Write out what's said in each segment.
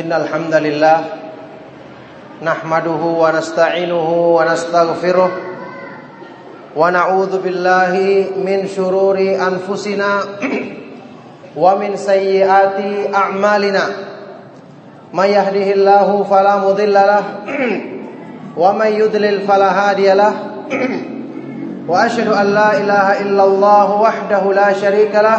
إن الحمد لله نحمده ونستعينه ونستغفره ونعوذ بالله من شرور أنفسنا ومن سيئات أعمالنا. من يهده الله فلا مضل له ومن يضلل فلا هادي له وأشهد أن لا إله إلا الله وحده لا شريك له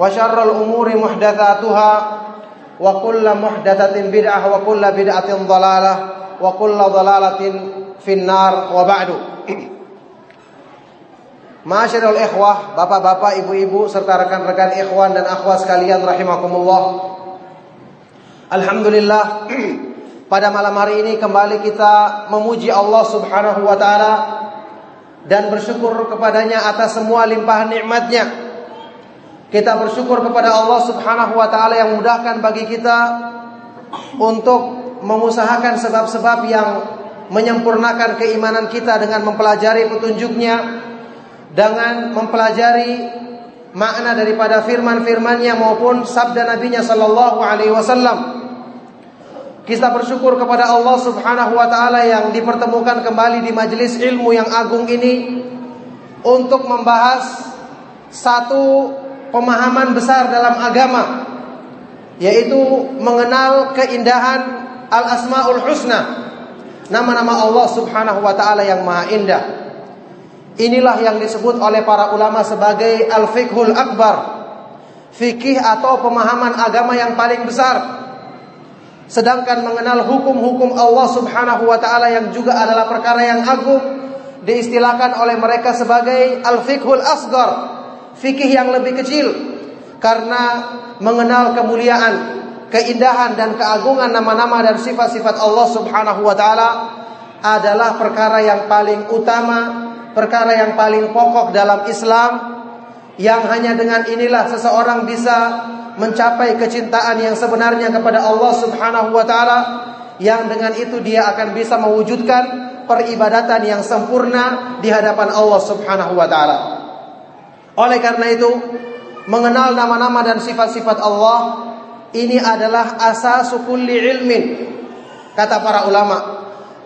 وشر الأمور محدثاتها وكل محدثة بدعة وكل بدعة ضلالة وكل ضلالة في النار وبعد Masyarul ikhwah, bapak-bapak, ibu-ibu serta rekan-rekan ikhwan dan akhwat sekalian rahimakumullah. Alhamdulillah pada malam hari ini kembali kita memuji Allah Subhanahu wa taala dan bersyukur kepadanya atas semua limpahan nikmatnya. kita bersyukur kepada Allah Subhanahu wa taala yang mudahkan bagi kita untuk mengusahakan sebab-sebab yang menyempurnakan keimanan kita dengan mempelajari petunjuknya dengan mempelajari makna daripada firman-firmannya maupun sabda nabinya sallallahu alaihi wasallam. Kita bersyukur kepada Allah Subhanahu wa taala yang dipertemukan kembali di majelis ilmu yang agung ini untuk membahas satu pemahaman besar dalam agama yaitu mengenal keindahan al-asmaul husna nama-nama Allah Subhanahu wa taala yang maha indah Inilah yang disebut oleh para ulama sebagai al-fiqhul akbar. Fikih atau pemahaman agama yang paling besar. Sedangkan mengenal hukum-hukum Allah Subhanahu wa taala yang juga adalah perkara yang agung diistilahkan oleh mereka sebagai al-fiqhul asgar. Fikih yang lebih kecil karena mengenal kemuliaan, keindahan dan keagungan nama-nama dan sifat-sifat Allah Subhanahu wa taala adalah perkara yang paling utama perkara yang paling pokok dalam Islam yang hanya dengan inilah seseorang bisa mencapai kecintaan yang sebenarnya kepada Allah Subhanahu wa taala yang dengan itu dia akan bisa mewujudkan peribadatan yang sempurna di hadapan Allah Subhanahu wa taala. Oleh karena itu, mengenal nama-nama dan sifat-sifat Allah ini adalah asasu kulli ilmin. Kata para ulama,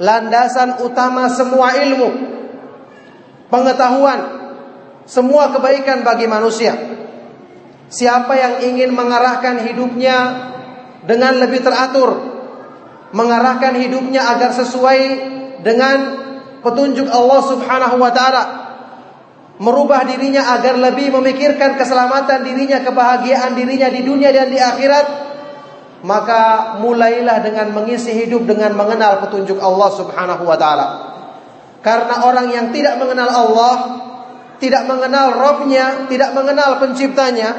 landasan utama semua ilmu pengetahuan, semua kebaikan bagi manusia. Siapa yang ingin mengarahkan hidupnya dengan lebih teratur, mengarahkan hidupnya agar sesuai dengan petunjuk Allah Subhanahu wa taala, merubah dirinya agar lebih memikirkan keselamatan dirinya, kebahagiaan dirinya di dunia dan di akhirat, maka mulailah dengan mengisi hidup dengan mengenal petunjuk Allah Subhanahu wa taala. Karena orang yang tidak mengenal Allah, tidak mengenal Robnya, tidak mengenal penciptanya,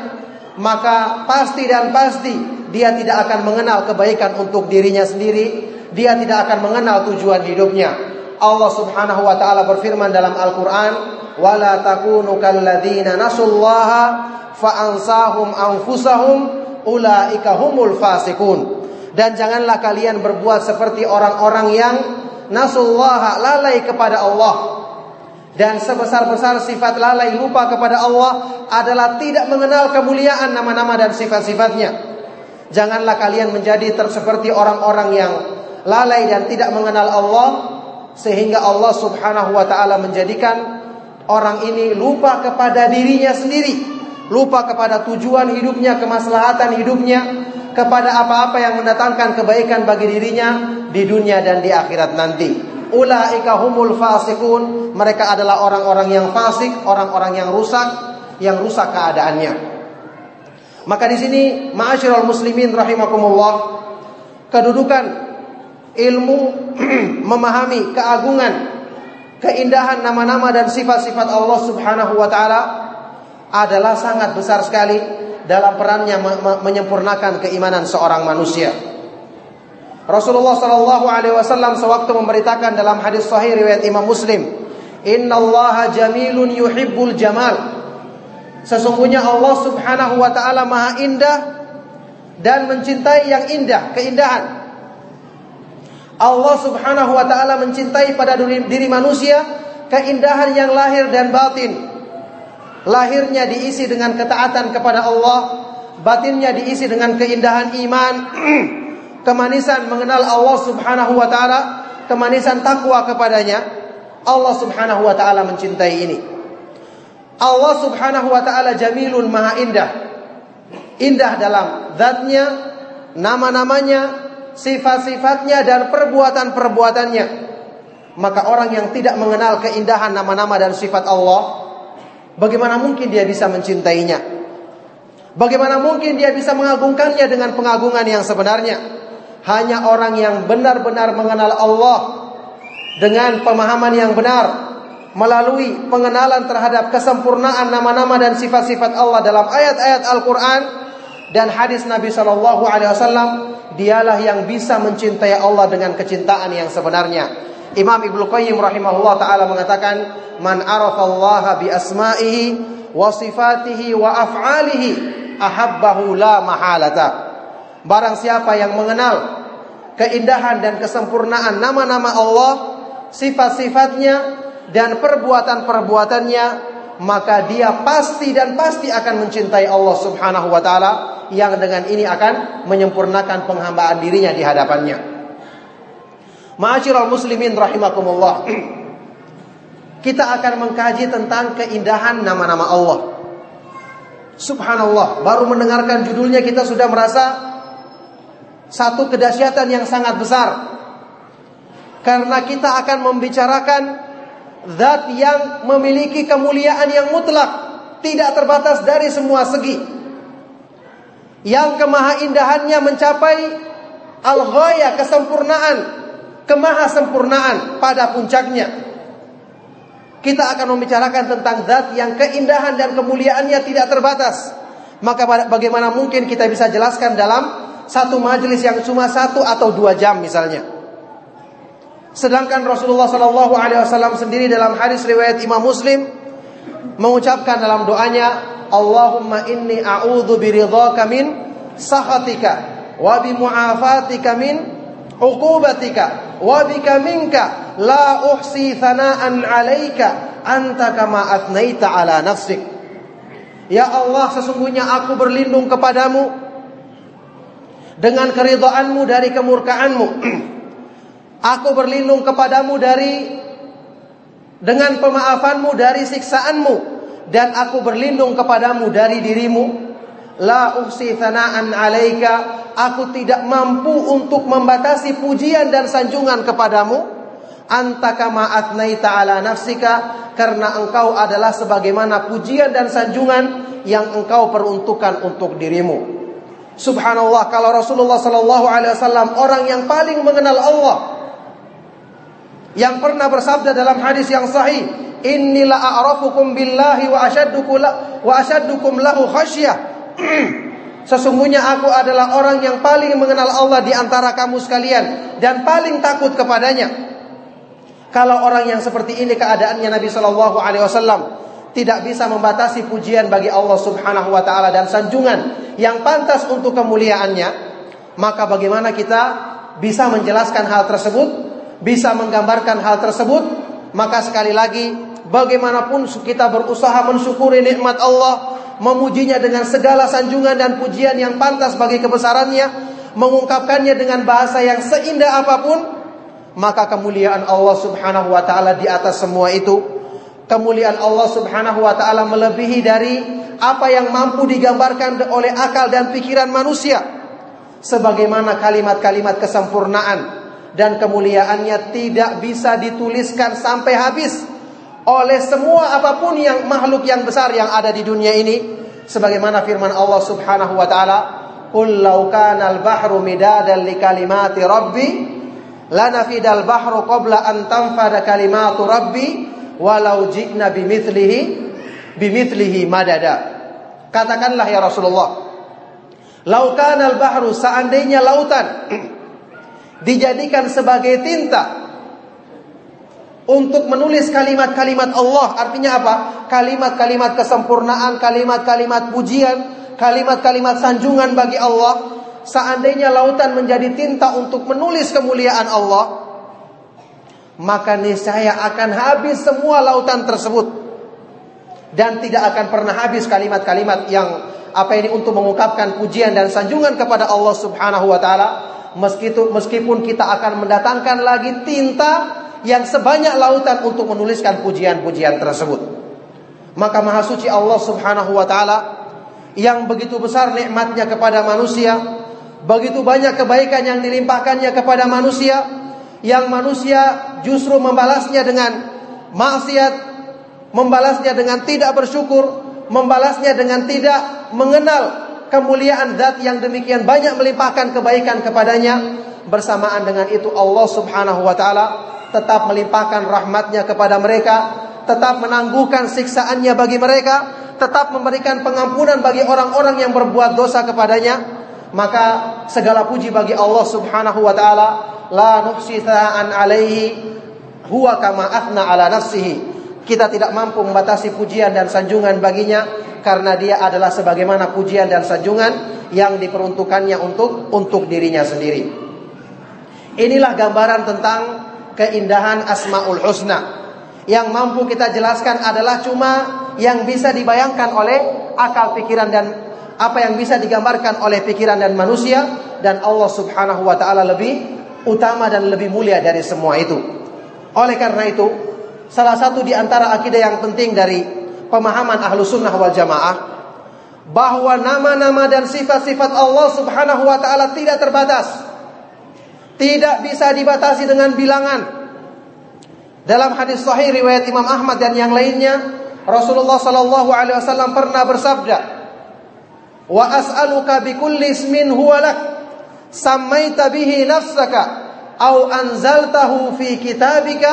maka pasti dan pasti dia tidak akan mengenal kebaikan untuk dirinya sendiri, dia tidak akan mengenal tujuan hidupnya. Allah Subhanahu wa taala berfirman dalam Al-Qur'an, "Wala takunu kalladzina nasullaha fa'ansahum anfusahum ulaika humul fasikun." Dan janganlah kalian berbuat seperti orang-orang yang nasullaha lalai kepada Allah dan sebesar-besar sifat lalai lupa kepada Allah adalah tidak mengenal kemuliaan nama-nama dan sifat-sifatnya. Janganlah kalian menjadi seperti orang-orang yang lalai dan tidak mengenal Allah sehingga Allah Subhanahu wa taala menjadikan orang ini lupa kepada dirinya sendiri, lupa kepada tujuan hidupnya, kemaslahatan hidupnya, kepada apa-apa yang mendatangkan kebaikan bagi dirinya di dunia dan di akhirat nanti. Ulaika humul fasikun. Mereka adalah orang-orang yang fasik, orang-orang yang rusak, yang rusak keadaannya. Maka di sini ma'asyiral muslimin rahimakumullah kedudukan ilmu memahami keagungan keindahan nama-nama dan sifat-sifat Allah Subhanahu wa taala adalah sangat besar sekali dalam perannya menyempurnakan keimanan seorang manusia. Rasulullah Shallallahu Alaihi Wasallam sewaktu memberitakan dalam hadis Sahih riwayat Imam Muslim, Inna Allah jamilun yuhibbul jamal. Sesungguhnya Allah Subhanahu Wa Taala maha indah dan mencintai yang indah, keindahan. Allah Subhanahu Wa Taala mencintai pada diri, manusia keindahan yang lahir dan batin. Lahirnya diisi dengan ketaatan kepada Allah, batinnya diisi dengan keindahan iman. kemanisan mengenal Allah Subhanahu wa taala, kemanisan takwa kepadanya, Allah Subhanahu wa taala mencintai ini. Allah Subhanahu wa taala jamilun maha indah. Indah dalam zatnya, nama-namanya, sifat-sifatnya dan perbuatan-perbuatannya. Maka orang yang tidak mengenal keindahan nama-nama dan sifat Allah, bagaimana mungkin dia bisa mencintainya? Bagaimana mungkin dia bisa mengagungkannya dengan pengagungan yang sebenarnya? hanya orang yang benar-benar mengenal Allah dengan pemahaman yang benar melalui pengenalan terhadap kesempurnaan nama-nama dan sifat-sifat Allah dalam ayat-ayat Al-Qur'an dan hadis Nabi Shallallahu alaihi wasallam dialah yang bisa mencintai Allah dengan kecintaan yang sebenarnya. Imam Ibnu Qayyim rahimahullah taala mengatakan man arafallaha bi asma'ihi wa sifatihi wa af'alihi ahabbahu la mahalata. Barang siapa yang mengenal keindahan dan kesempurnaan nama-nama Allah, sifat-sifatnya dan perbuatan-perbuatannya, maka dia pasti dan pasti akan mencintai Allah Subhanahu wa taala yang dengan ini akan menyempurnakan penghambaan dirinya di hadapannya. Ma'asyiral muslimin rahimakumullah. Kita akan mengkaji tentang keindahan nama-nama Allah. Subhanallah, baru mendengarkan judulnya kita sudah merasa satu kedahsyatan yang sangat besar. Karena kita akan membicarakan zat yang memiliki kemuliaan yang mutlak, tidak terbatas dari semua segi. Yang kemahaindahannya mencapai al-ghaya kesempurnaan, kemahasempurnaan pada puncaknya. Kita akan membicarakan tentang zat yang keindahan dan kemuliaannya tidak terbatas. Maka bagaimana mungkin kita bisa jelaskan dalam satu majelis yang cuma satu atau dua jam misalnya. Sedangkan Rasulullah Shallallahu Alaihi Wasallam sendiri dalam hadis riwayat Imam Muslim mengucapkan dalam doanya, Allahumma inni a'udhu biridhaka min sahatika wa bi mu'afatika min uqubatika wa bika minka la uhsi thana'an 'alaika anta kama atnaita ala nafsik. Ya Allah, sesungguhnya aku berlindung kepadamu dengan keridhaanmu dari kemurkaanmu. Aku berlindung kepadamu dari dengan pemaafanmu dari siksaanmu dan aku berlindung kepadamu dari dirimu. La uhsi thana'an alaika. Aku tidak mampu untuk membatasi pujian dan sanjungan kepadamu. Anta kama atnaita ala nafsika karena engkau adalah sebagaimana pujian dan sanjungan yang engkau peruntukkan untuk dirimu. Subhanallah kalau Rasulullah Sallallahu Alaihi Wasallam orang yang paling mengenal Allah, yang pernah bersabda dalam hadis yang sahih, Inilah a'rafukum billahi wa asyaddukum wa asyaddukum lahu khasyah. Sesungguhnya aku adalah orang yang paling mengenal Allah di antara kamu sekalian dan paling takut kepadanya. Kalau orang yang seperti ini keadaannya Nabi Shallallahu Alaihi Wasallam tidak bisa membatasi pujian bagi Allah Subhanahu Wa Taala dan sanjungan yang pantas untuk kemuliaannya, maka bagaimana kita bisa menjelaskan hal tersebut, bisa menggambarkan hal tersebut, maka sekali lagi bagaimanapun kita berusaha mensyukuri nikmat Allah, memujinya dengan segala sanjungan dan pujian yang pantas bagi kebesarannya, mengungkapkannya dengan bahasa yang seindah apa pun, maka kemuliaan Allah Subhanahu wa taala di atas semua itu kemuliaan Allah Subhanahu wa taala melebihi dari apa yang mampu digambarkan oleh akal dan pikiran manusia. sebagaimana kalimat-kalimat kesempurnaan dan kemuliaannya tidak bisa dituliskan sampai habis oleh semua apa pun yang makhluk yang besar yang ada di dunia ini. Sebagaimana firman Allah Subhanahu wa taala qul law kana al-bahru midadan li kalimati rabbi lanafidal bahru qabla an tanfada kalimatu rabbi walau ji'na bimithlihi bimithlihi madada. Katakanlah ya Rasulullah Laukan al-bahru seandainya lautan dijadikan sebagai tinta untuk menulis kalimat-kalimat Allah. Artinya apa? Kalimat-kalimat kesempurnaan, kalimat-kalimat pujian, kalimat-kalimat sanjungan bagi Allah. Seandainya lautan menjadi tinta untuk menulis kemuliaan Allah, maka niscaya akan habis semua lautan tersebut dan tidak akan pernah habis kalimat-kalimat yang apa ini untuk mengungkapkan pujian dan sanjungan kepada Allah Subhanahu wa taala meskipun kita akan mendatangkan lagi tinta yang sebanyak lautan untuk menuliskan pujian-pujian tersebut. Maka maha suci Allah Subhanahu wa taala yang begitu besar nikmatnya kepada manusia begitu banyak kebaikan yang dilimpahkannya kepada manusia yang manusia justru membalasnya dengan maksiat membalasnya dengan tidak bersyukur membalasnya dengan tidak mengenal kemuliaan zat yang demikian banyak melimpahkan kebaikan kepadanya bersamaan dengan itu Allah Subhanahu wa taala tetap melimpahkan rahmatnya kepada mereka tetap menangguhkan siksaannya bagi mereka tetap memberikan pengampunan bagi orang-orang yang berbuat dosa kepadanya. Maka segala puji bagi Allah Subhanahu wa taala la nuhsi alaihi huwa kama athna ala nafsihi kita tidak mampu membatasi pujian dan sanjungan baginya karena dia adalah sebagaimana pujian dan sanjungan yang diperuntukannya untuk untuk dirinya sendiri. Inilah gambaran tentang keindahan Asmaul Husna. Yang mampu kita jelaskan adalah cuma yang bisa dibayangkan oleh akal pikiran dan apa yang bisa digambarkan oleh pikiran dan manusia dan Allah Subhanahu wa taala lebih utama dan lebih mulia dari semua itu. Oleh karena itu, salah satu di antara akidah yang penting dari pemahaman ahlu sunnah wal jamaah bahwa nama-nama dan sifat-sifat Allah subhanahu wa ta'ala tidak terbatas tidak bisa dibatasi dengan bilangan. Dalam hadis sahih riwayat Imam Ahmad dan yang lainnya Rasulullah sallallahu alaihi wasallam pernah bersabda wa as'aluka bikulli ismin huwa lak sammaita bihi nafsaka au anzaltahu fi kitabika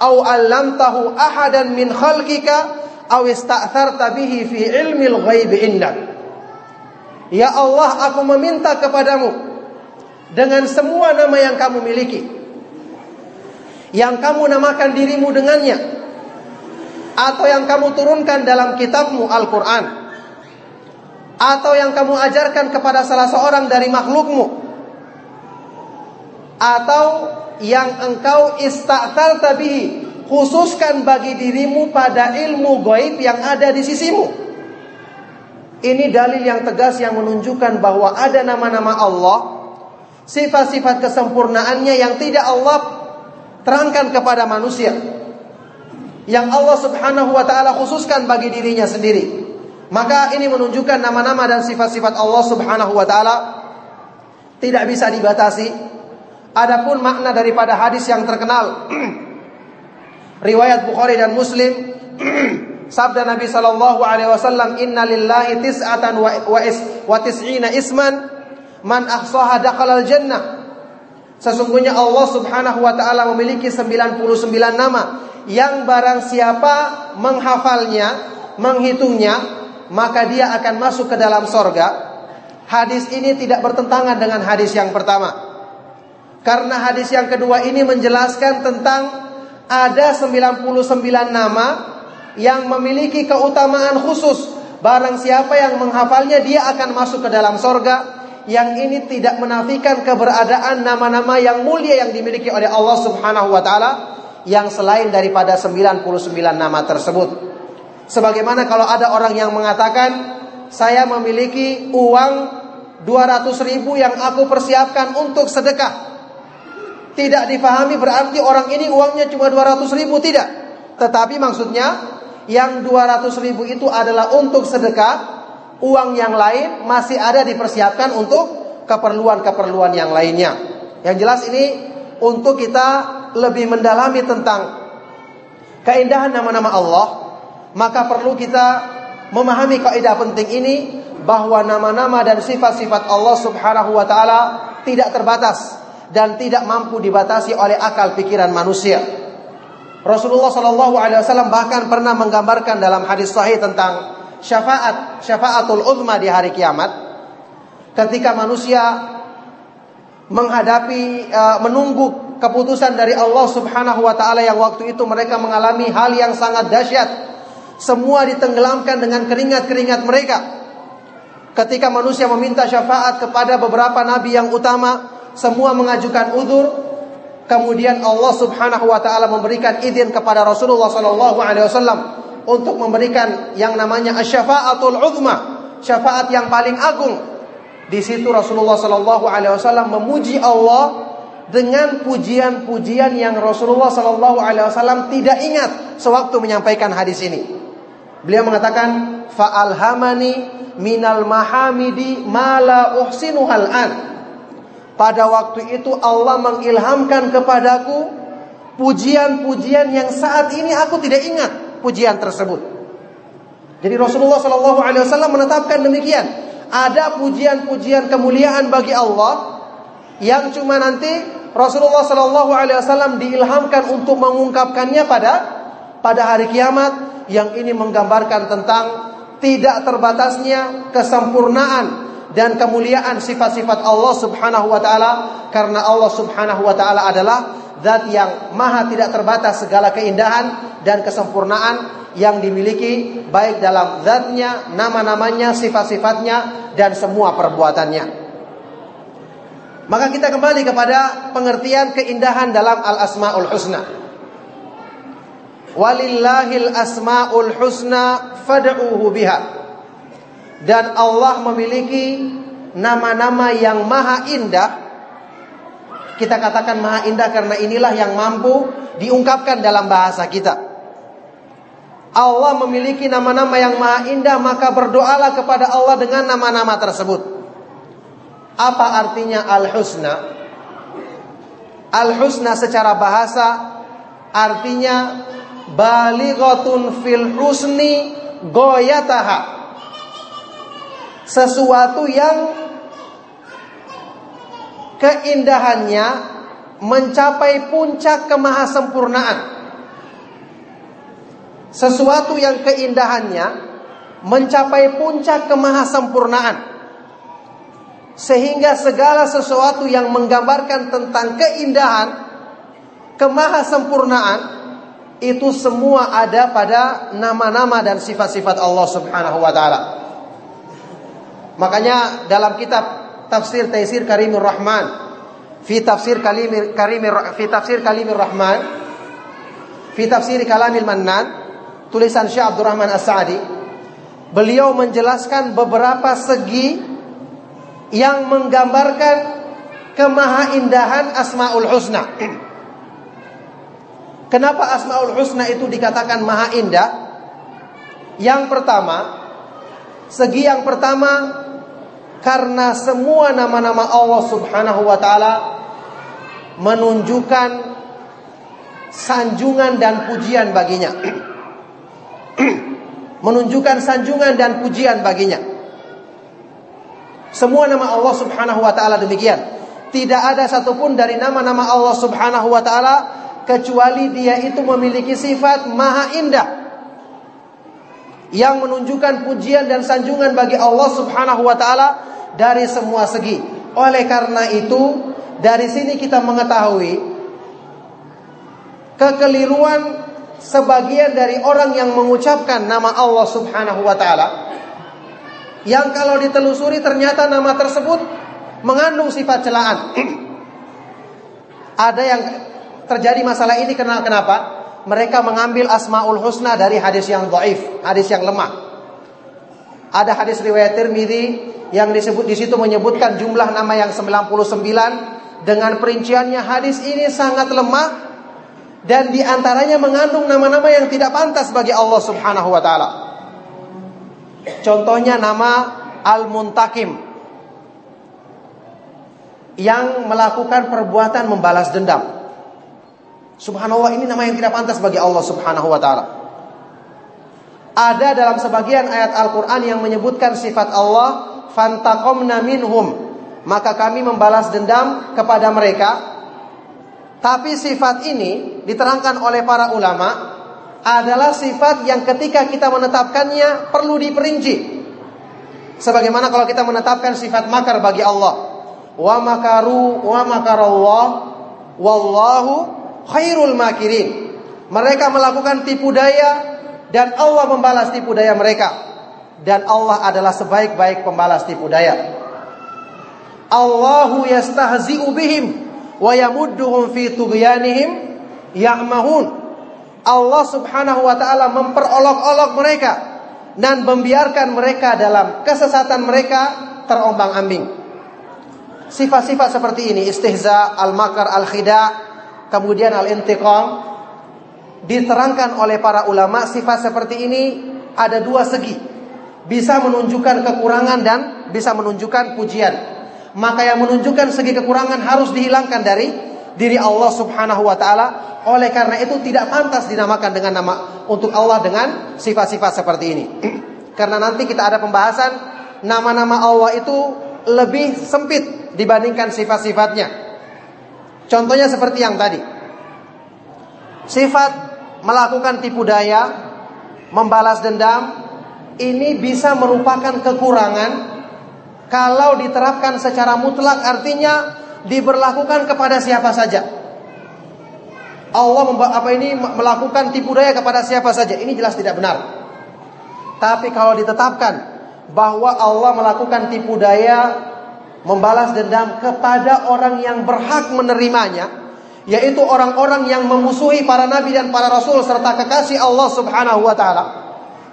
au 'allamtahu ahadan min khalqika au ista'tharta bihi fi ilmil ghaib indak. Ya Allah, aku meminta kepadamu dengan semua nama yang kamu miliki. Yang kamu namakan dirimu dengannya atau yang kamu turunkan dalam kitabmu Al-Qur'an atau yang kamu ajarkan kepada salah seorang dari makhlukmu atau yang engkau istatal tabihi khususkan bagi dirimu pada ilmu goib yang ada di sisimu. Ini dalil yang tegas yang menunjukkan bahwa ada nama-nama Allah, sifat-sifat kesempurnaannya yang tidak Allah terangkan kepada manusia. Yang Allah Subhanahu wa taala khususkan bagi dirinya sendiri. Maka ini menunjukkan nama-nama dan sifat-sifat Allah Subhanahu wa taala tidak bisa dibatasi Adapun makna daripada hadis yang terkenal riwayat Bukhari dan Muslim sabda Nabi sallallahu alaihi wasallam inna lillahi tis'atan wa, wa, is, wa tis'ina isman man ahsaha dakhalal jannah Sesungguhnya Allah Subhanahu wa taala memiliki 99 nama yang barang siapa menghafalnya, menghitungnya, maka dia akan masuk ke dalam sorga. Hadis ini tidak bertentangan dengan hadis yang pertama. Karena hadis yang kedua ini menjelaskan tentang ada 99 nama yang memiliki keutamaan khusus. Barang siapa yang menghafalnya dia akan masuk ke dalam sorga. Yang ini tidak menafikan keberadaan nama-nama yang mulia yang dimiliki oleh Allah Subhanahu wa taala yang selain daripada 99 nama tersebut. Sebagaimana kalau ada orang yang mengatakan saya memiliki uang 200 ribu yang aku persiapkan untuk sedekah. Tidak difahami berarti orang ini uangnya cuma 200 ribu. Tidak. Tetapi maksudnya yang 200 ribu itu adalah untuk sedekah. Uang yang lain masih ada dipersiapkan untuk keperluan-keperluan yang lainnya. Yang jelas ini untuk kita lebih mendalami tentang keindahan nama-nama Allah, maka perlu kita memahami kaidah penting ini bahwa nama-nama dan sifat-sifat Allah Subhanahu wa taala tidak terbatas dan tidak mampu dibatasi oleh akal pikiran manusia. Rasulullah Shallallahu alaihi wasallam bahkan pernah menggambarkan dalam hadis sahih tentang syafaat, syafaatul uzma di hari kiamat ketika manusia menghadapi uh, menunggu keputusan dari Allah Subhanahu wa taala yang waktu itu mereka mengalami hal yang sangat dahsyat. Semua ditenggelamkan dengan keringat-keringat mereka. Ketika manusia meminta syafaat kepada beberapa nabi yang utama, semua mengajukan udur. Kemudian Allah Subhanahu wa taala memberikan izin kepada Rasulullah sallallahu alaihi wasallam untuk memberikan yang namanya asyafaatul uzma, syafaat yang paling agung. Di situ Rasulullah sallallahu alaihi wasallam memuji Allah dengan pujian-pujian yang Rasulullah sallallahu alaihi wasallam tidak ingat sewaktu menyampaikan hadis ini. Beliau mengatakan fa'alhamani minal mahamidi mala uhsinuhal an. Pada waktu itu Allah mengilhamkan kepadaku pujian-pujian yang saat ini aku tidak ingat pujian tersebut. Jadi Rasulullah Shallallahu Alaihi Wasallam menetapkan demikian. Ada pujian-pujian kemuliaan bagi Allah yang cuma nanti Rasulullah Shallallahu Alaihi Wasallam diilhamkan untuk mengungkapkannya pada pada hari kiamat yang ini menggambarkan tentang tidak terbatasnya kesempurnaan dan kemuliaan sifat-sifat Allah Subhanahu wa taala karena Allah Subhanahu wa taala adalah zat yang maha tidak terbatas segala keindahan dan kesempurnaan yang dimiliki baik dalam zatnya, nama-namanya, sifat-sifatnya dan semua perbuatannya. Maka kita kembali kepada pengertian keindahan dalam al-asmaul husna. Walillahil asmaul husna fad'uhu biha. Dan Allah memiliki nama-nama yang maha indah kita katakan maha indah karena inilah yang mampu diungkapkan dalam bahasa kita. Allah memiliki nama-nama yang maha indah maka berdoalah kepada Allah dengan nama-nama tersebut. Apa artinya al-husna? Al-husna secara bahasa artinya balighatun fil husni goyataha. Sesuatu yang keindahannya mencapai puncak kemahasempurnaan. Sesuatu yang keindahannya mencapai puncak kemahasempurnaan. Sehingga segala sesuatu yang menggambarkan tentang keindahan, kemahasempurnaan itu semua ada pada nama-nama dan sifat-sifat Allah Subhanahu wa taala. Makanya dalam kitab tafsir Taisir Karimur Rahman fi tafsir Kalimir Karimir fi tafsir Kalimir Rahman fi tafsir Kalamil Mannan tulisan Syekh Abdurrahman As-Sa'di beliau menjelaskan beberapa segi yang menggambarkan kemahaindahan Asmaul Husna. Kenapa Asmaul Husna itu dikatakan maha indah? Yang pertama, segi yang pertama karena semua nama-nama Allah Subhanahu wa taala menunjukkan sanjungan dan pujian baginya. menunjukkan sanjungan dan pujian baginya. Semua nama Allah Subhanahu wa taala demikian. Tidak ada satupun dari nama-nama Allah Subhanahu wa taala kecuali dia itu memiliki sifat maha indah yang menunjukkan pujian dan sanjungan bagi Allah Subhanahu wa taala dari semua segi. Oleh karena itu, dari sini kita mengetahui kekeliruan sebagian dari orang yang mengucapkan nama Allah Subhanahu wa taala yang kalau ditelusuri ternyata nama tersebut mengandung sifat celaan. Ada yang terjadi masalah ini kenapa? Mereka mengambil asmaul husna dari hadis yang dhaif, hadis yang lemah. Ada hadis riwayat Tirmidzi yang disebut di situ menyebutkan jumlah nama yang 99 dengan perinciannya hadis ini sangat lemah dan di antaranya mengandung nama-nama yang tidak pantas bagi Allah Subhanahu wa taala. Contohnya nama Al-Muntakim. yang melakukan perbuatan membalas dendam. Subhanallah ini nama yang tidak pantas bagi Allah Subhanahu wa taala. Ada dalam sebagian ayat Al-Qur'an yang menyebutkan sifat Allah fantaqamna minhum maka kami membalas dendam kepada mereka. Tapi sifat ini diterangkan oleh para ulama adalah sifat yang ketika kita menetapkannya perlu diperinci. Sebagaimana kalau kita menetapkan sifat makar bagi Allah. Wa makaru wa makarallah wallahu khairul makirin. Mereka melakukan tipu daya dan Allah membalas tipu daya mereka. Dan Allah adalah sebaik-baik pembalas tipu daya. Allahu yastahzi'u bihim wa yamudduhum fi tughyanihim ya'mahun. Allah Subhanahu wa taala memperolok-olok mereka dan membiarkan mereka dalam kesesatan mereka terombang-ambing. Sifat-sifat seperti ini istihza, al-makar, al-khida, kemudian al-intiqam diterangkan oleh para ulama sifat seperti ini ada dua segi. Bisa menunjukkan kekurangan dan bisa menunjukkan pujian maka yang menunjukkan segi kekurangan harus dihilangkan dari diri Allah Subhanahu wa taala. Oleh karena itu tidak pantas dinamakan dengan nama untuk Allah dengan sifat-sifat seperti ini. karena nanti kita ada pembahasan nama-nama Allah itu lebih sempit dibandingkan sifat-sifatnya. Contohnya seperti yang tadi. Sifat melakukan tipu daya, membalas dendam, ini bisa merupakan kekurangan kalau diterapkan secara mutlak artinya diberlakukan kepada siapa saja. Allah apa ini melakukan tipu daya kepada siapa saja. Ini jelas tidak benar. Tapi kalau ditetapkan bahwa Allah melakukan tipu daya membalas dendam kepada orang yang berhak menerimanya, yaitu orang-orang yang memusuhi para nabi dan para rasul serta kekasih Allah Subhanahu wa taala.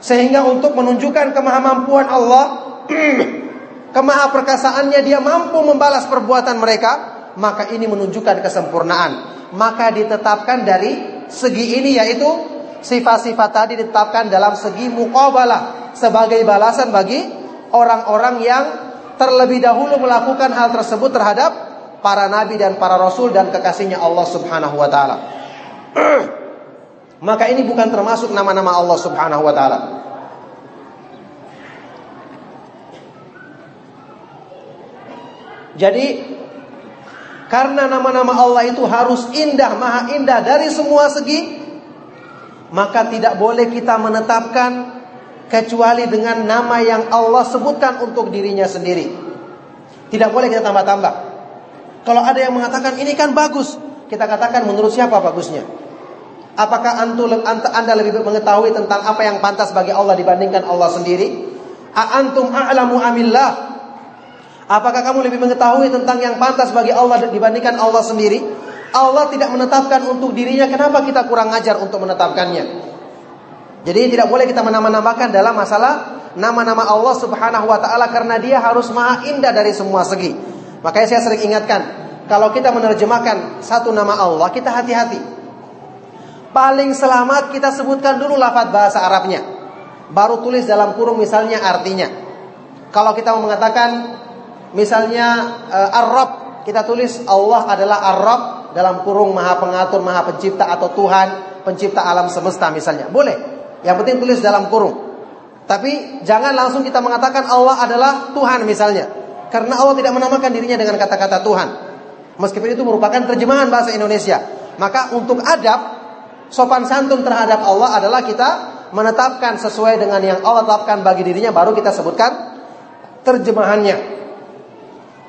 Sehingga untuk menunjukkan kemahamampuan Allah kemaha perkasaannya dia mampu membalas perbuatan mereka, maka ini menunjukkan kesempurnaan. Maka ditetapkan dari segi ini yaitu sifat-sifat tadi ditetapkan dalam segi muqabalah sebagai balasan bagi orang-orang yang terlebih dahulu melakukan hal tersebut terhadap para nabi dan para rasul dan kekasihnya Allah Subhanahu wa taala. Maka ini bukan termasuk nama-nama Allah Subhanahu wa taala. Jadi karena nama-nama Allah itu harus indah, maha indah dari semua segi, maka tidak boleh kita menetapkan kecuali dengan nama yang Allah sebutkan untuk dirinya sendiri. Tidak boleh kita tambah-tambah. Kalau ada yang mengatakan ini kan bagus, kita katakan menurut siapa bagusnya? Apakah anda lebih mengetahui tentang apa yang pantas bagi Allah dibandingkan Allah sendiri? Antum a'lamu amillah Apakah kamu lebih mengetahui tentang yang pantas bagi Allah dibandingkan Allah sendiri? Allah tidak menetapkan untuk dirinya, kenapa kita kurang ajar untuk menetapkannya? Jadi tidak boleh kita menambah-nambahkan dalam masalah nama-nama Allah Subhanahu wa taala karena dia harus maha indah dari semua segi. Makanya saya sering ingatkan, kalau kita menerjemahkan satu nama Allah, kita hati-hati. Paling selamat kita sebutkan dulu lafaz bahasa Arabnya. Baru tulis dalam kurung misalnya artinya. Kalau kita mau mengatakan Misalnya uh, Ar-Rabb kita tulis Allah adalah Ar-Rabb dalam kurung Maha Pengatur, Maha Pencipta atau Tuhan pencipta alam semesta misalnya. Boleh. Yang penting tulis dalam kurung. Tapi jangan langsung kita mengatakan Allah adalah Tuhan misalnya. Karena Allah tidak menamakan dirinya dengan kata-kata Tuhan. Meskipun itu merupakan terjemahan bahasa Indonesia. Maka untuk adab sopan santun terhadap Allah adalah kita menetapkan sesuai dengan yang Allah tetapkan bagi dirinya baru kita sebutkan terjemahannya.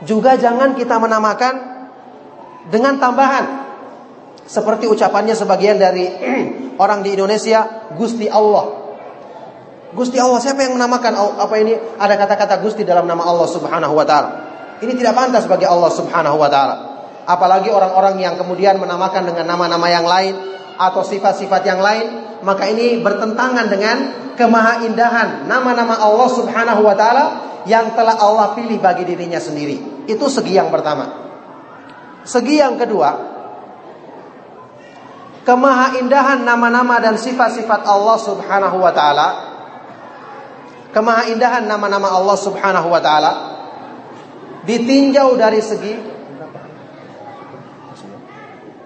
Juga jangan kita menamakan dengan tambahan. Seperti ucapannya sebagian dari orang di Indonesia, Gusti Allah. Gusti Allah, siapa yang menamakan apa ini? Ada kata-kata Gusti dalam nama Allah Subhanahu wa taala. Ini tidak pantas bagi Allah Subhanahu wa taala. Apalagi orang-orang yang kemudian menamakan dengan nama-nama yang lain atau sifat-sifat yang lain, maka ini bertentangan dengan kemahaindahan nama-nama Allah Subhanahu wa taala yang telah Allah pilih bagi dirinya sendiri. Itu segi yang pertama. Segi yang kedua, kemahaindahan nama-nama dan sifat-sifat Allah Subhanahu wa taala. Kemahaindahan nama-nama Allah Subhanahu wa taala ditinjau dari segi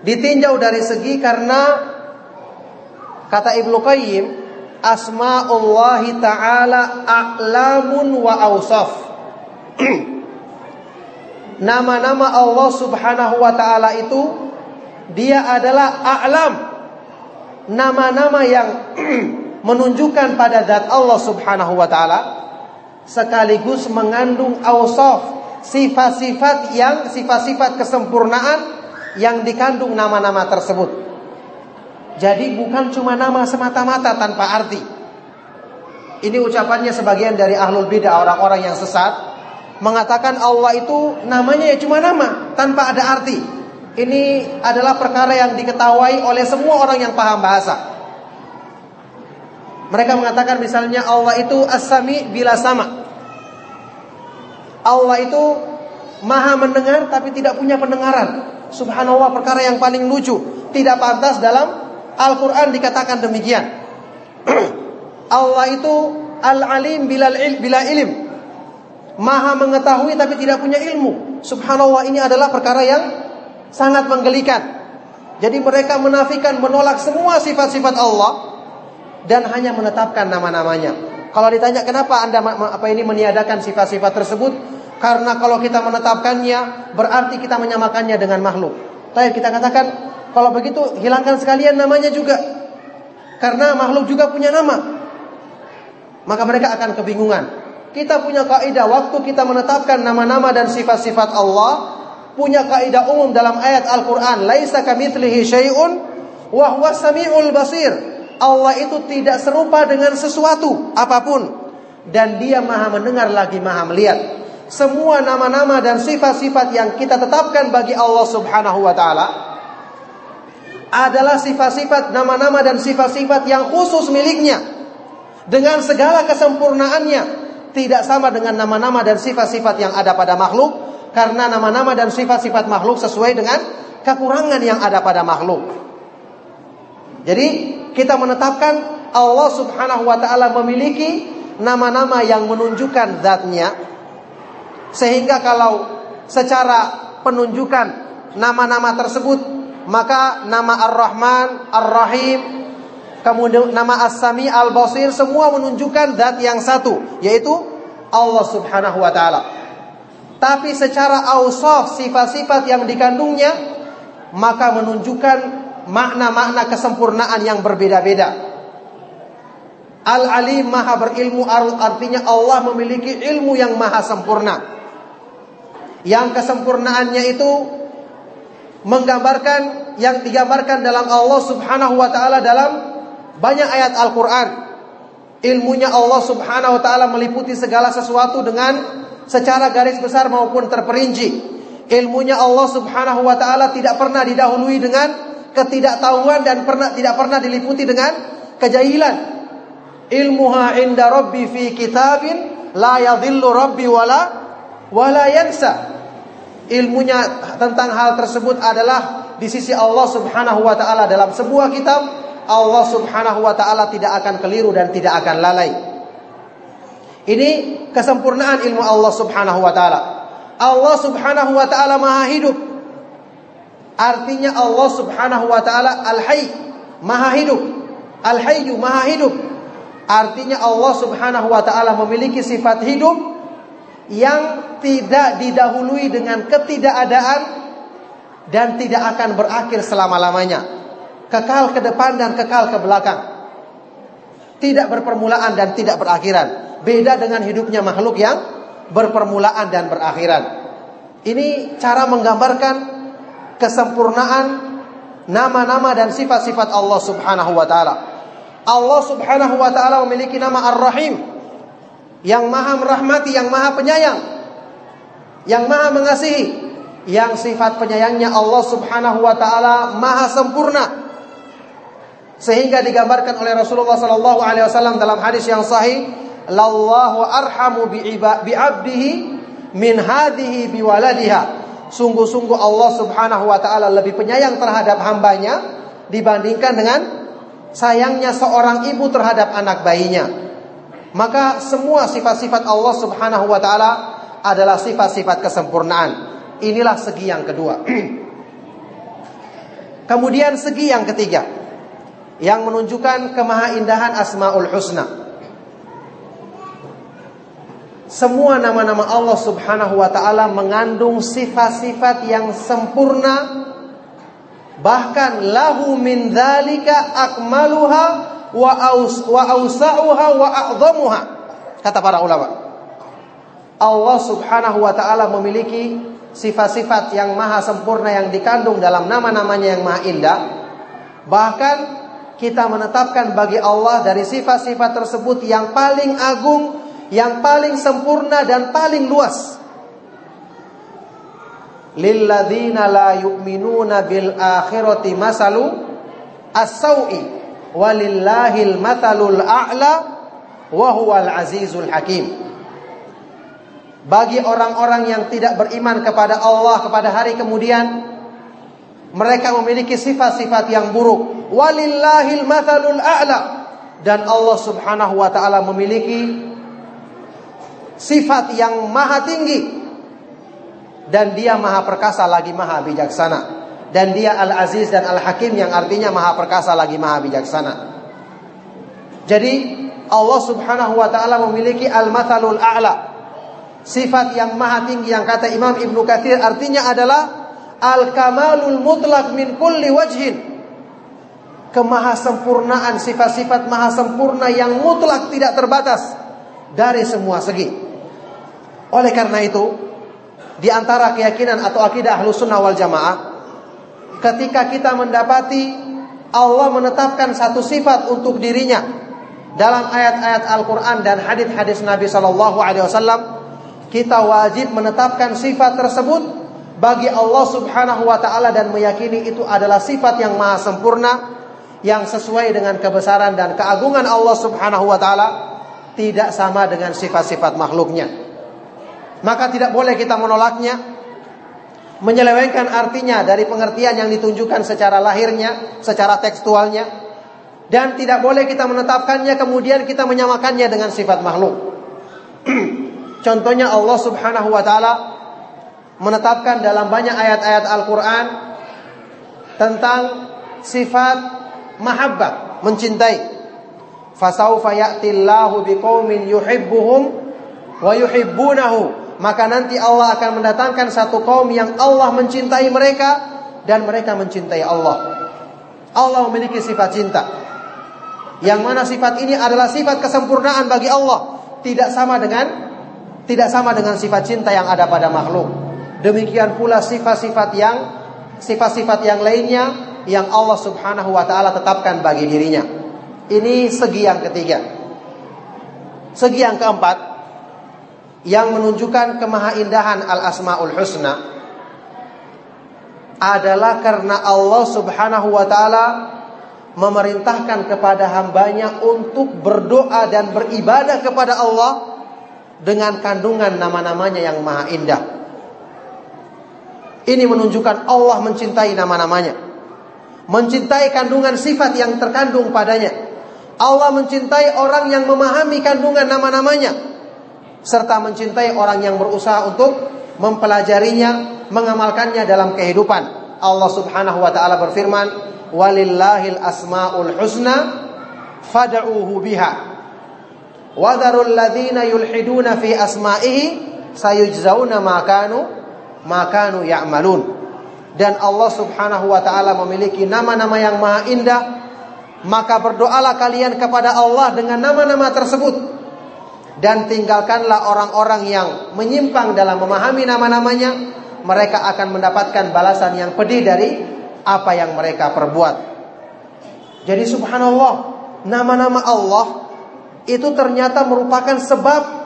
Ditinjau dari segi karena kata Ibnu Qayyim asmaullahi taala a'lamun wa awsaf. Nama-nama Allah Subhanahu wa taala itu dia adalah a'lam. Nama-nama yang menunjukkan pada zat Allah Subhanahu wa taala sekaligus mengandung awsaf sifat-sifat yang sifat-sifat kesempurnaan yang dikandung nama-nama tersebut. Jadi bukan cuma nama semata-mata tanpa arti. Ini ucapannya sebagian dari ahlul bidah orang-orang yang sesat mengatakan Allah itu namanya ya cuma nama tanpa ada arti. Ini adalah perkara yang diketahui oleh semua orang yang paham bahasa. Mereka mengatakan misalnya Allah itu as-sami bila sama. Allah itu maha mendengar tapi tidak punya pendengaran. Subhanallah perkara yang paling lucu. Tidak pantas dalam Al-Quran dikatakan demikian. Allah itu al-alim bila, bila ilim. Maha mengetahui tapi tidak punya ilmu. Subhanallah ini adalah perkara yang sangat menggelikan. Jadi mereka menafikan menolak semua sifat-sifat Allah dan hanya menetapkan nama-namanya. Kalau ditanya kenapa Anda apa ini meniadakan sifat-sifat tersebut? Karena kalau kita menetapkannya berarti kita menyamakannya dengan makhluk. Tapi kita katakan kalau begitu hilangkan sekalian namanya juga. Karena makhluk juga punya nama. Maka mereka akan kebingungan. Kita punya kaidah waktu kita menetapkan nama-nama dan sifat-sifat Allah, punya kaidah umum dalam ayat Al-Qur'an, laisa kamitslihi syai'un wa samiul basir. Allah itu tidak serupa dengan sesuatu apa pun. Dan dia maha mendengar lagi maha melihat. Semua nama-nama dan sifat-sifat yang kita tetapkan bagi Allah Subhanahu wa taala adalah sifat-sifat nama-nama dan sifat-sifat yang khusus miliknya. Dengan segala kesempurnaannya tidak sama dengan nama-nama dan sifat-sifat yang ada pada makhluk karena nama-nama dan sifat-sifat makhluk sesuai dengan kekurangan yang ada pada makhluk. Jadi kita menetapkan Allah Subhanahu wa taala memiliki nama-nama yang menunjukkan zatnya sehingga kalau secara penunjukan nama-nama tersebut maka nama Ar-Rahman, Ar-Rahim, kemudian nama As-Sami, Al-Basir semua menunjukkan zat yang satu yaitu Allah Subhanahu wa taala. Tapi secara ausaf sifat-sifat yang dikandungnya maka menunjukkan makna-makna kesempurnaan yang berbeda-beda. Al-Alim maha berilmu artinya Allah memiliki ilmu yang maha sempurna yang kesempurnaannya itu menggambarkan yang digambarkan dalam Allah Subhanahu wa taala dalam banyak ayat Al-Qur'an. Ilmunya Allah Subhanahu wa taala meliputi segala sesuatu dengan secara garis besar maupun terperinci. Ilmunya Allah Subhanahu wa taala tidak pernah didahului dengan ketidaktahuan dan pernah tidak pernah diliputi dengan kejahilan. Ilmuha inda rabbi fi kitabin la yadhillu rabbi wala wala yansa ilmunya tentang hal tersebut adalah di sisi Allah Subhanahu wa taala dalam sebuah kitab Allah Subhanahu wa taala tidak akan keliru dan tidak akan lalai. Ini kesempurnaan ilmu Allah Subhanahu wa taala. Allah Subhanahu wa taala Maha hidup. Artinya Allah Subhanahu wa taala Al-Hayy, Maha hidup. Al-Hayyu Maha hidup. Artinya Allah Subhanahu wa taala memiliki sifat hidup yang tidak didahului dengan ketidakadaan dan tidak akan berakhir selama-lamanya. Kekal ke depan dan kekal ke belakang. Tidak berpermulaan dan tidak berakhiran. Beda dengan hidupnya makhluk yang berpermulaan dan berakhiran. Ini cara menggambarkan kesempurnaan nama-nama dan sifat-sifat Allah Subhanahu wa taala. Allah Subhanahu wa taala memiliki nama Ar-Rahim yang maha merahmati, yang maha penyayang, yang maha mengasihi, yang sifat penyayangnya Allah Subhanahu wa taala maha sempurna. Sehingga digambarkan oleh Rasulullah sallallahu alaihi wasallam dalam hadis yang sahih, "Lallahu arhamu bi 'abdihi min hadhihi bi waladiha." Sungguh-sungguh Allah Subhanahu wa taala lebih penyayang terhadap hambanya dibandingkan dengan sayangnya seorang ibu terhadap anak bayinya. Maka semua sifat-sifat Allah Subhanahu wa taala adalah sifat-sifat kesempurnaan. Inilah segi yang kedua. Kemudian segi yang ketiga yang menunjukkan kemahaindahan Asmaul Husna. Semua nama-nama Allah Subhanahu wa taala mengandung sifat-sifat yang sempurna bahkan lahu min dzalika akmaluha wa aus wa ausauha wa a'dhamuha kata para ulama. Allah Subhanahu wa taala memiliki sifat-sifat yang maha sempurna yang dikandung dalam nama-namanya yang maha indah. Bahkan kita menetapkan bagi Allah dari sifat-sifat tersebut yang paling agung, yang paling sempurna dan paling luas. Lilladzina la yu'minuna bil akhirati masalu as-sau'i walillahil mathalul a'la wa huwal azizul hakim bagi orang-orang yang tidak beriman kepada Allah kepada hari kemudian mereka memiliki sifat-sifat yang buruk. Walillahil mathalul a'la. Dan Allah Subhanahu wa taala memiliki sifat yang maha tinggi. Dan dia maha perkasa lagi maha bijaksana. Dan dia al-aziz dan al-hakim yang artinya maha perkasa lagi maha bijaksana. Jadi Allah Subhanahu wa taala memiliki al-mathalul a'la. Sifat yang maha tinggi yang kata Imam Ibnu Katsir artinya adalah al-kamalul mutlak min kulli wajhin. Kemahasempurnaan sifat-sifat maha sempurna yang mutlak tidak terbatas dari semua segi. Oleh karena itu, di antara keyakinan atau akidah Ahlus Sunnah wal Jamaah, ketika kita mendapati Allah menetapkan satu sifat untuk dirinya dalam ayat-ayat Al-Qur'an dan hadis-hadis Nabi sallallahu alaihi wasallam, kita wajib menetapkan sifat tersebut bagi Allah Subhanahu wa taala dan meyakini itu adalah sifat yang maha sempurna yang sesuai dengan kebesaran dan keagungan Allah Subhanahu wa taala tidak sama dengan sifat-sifat makhluknya. Maka tidak boleh kita menolaknya, menyelewengkan artinya dari pengertian yang ditunjukkan secara lahirnya, secara tekstualnya, dan tidak boleh kita menetapkannya kemudian kita menyamakannya dengan sifat makhluk. Contohnya Allah Subhanahu wa taala menetapkan dalam banyak ayat-ayat Al-Qur'an tentang sifat mahabbah, mencintai. Fasaufa ya'tillahu biqaumin yuhibbuhum wa yuhibbunahu. Maka nanti Allah akan mendatangkan satu kaum yang Allah mencintai mereka dan mereka mencintai Allah. Allah memiliki sifat cinta. Yang mana sifat ini adalah sifat kesempurnaan bagi Allah, tidak sama dengan tidak sama dengan sifat cinta yang ada pada makhluk. Demikian pula sifat-sifat yang sifat-sifat yang lainnya yang Allah Subhanahu wa taala tetapkan bagi dirinya. Ini segi yang ketiga. Segi yang keempat yang menunjukkan kemahaindahan Al-Asmaul Husna adalah karena Allah Subhanahu wa taala memerintahkan kepada hambanya untuk berdoa dan beribadah kepada Allah dengan kandungan nama-namanya yang maha indah. Ini menunjukkan Allah mencintai nama-namanya. Mencintai kandungan sifat yang terkandung padanya. Allah mencintai orang yang memahami kandungan nama-namanya. Serta mencintai orang yang berusaha untuk mempelajarinya, mengamalkannya dalam kehidupan. Allah subhanahu wa ta'ala berfirman, Walillahil asma'ul husna fad'uhu biha Wadarul ladzina yulhiduna fi asma'ihi sayujzauna ma kanu ma kanu ya'malun. Dan Allah Subhanahu wa taala memiliki nama-nama yang maha indah, maka berdoalah kalian kepada Allah dengan nama-nama tersebut. Dan tinggalkanlah orang-orang yang menyimpang dalam memahami nama-namanya, mereka akan mendapatkan balasan yang pedih dari apa yang mereka perbuat. Jadi subhanallah, nama-nama Allah itu ternyata merupakan sebab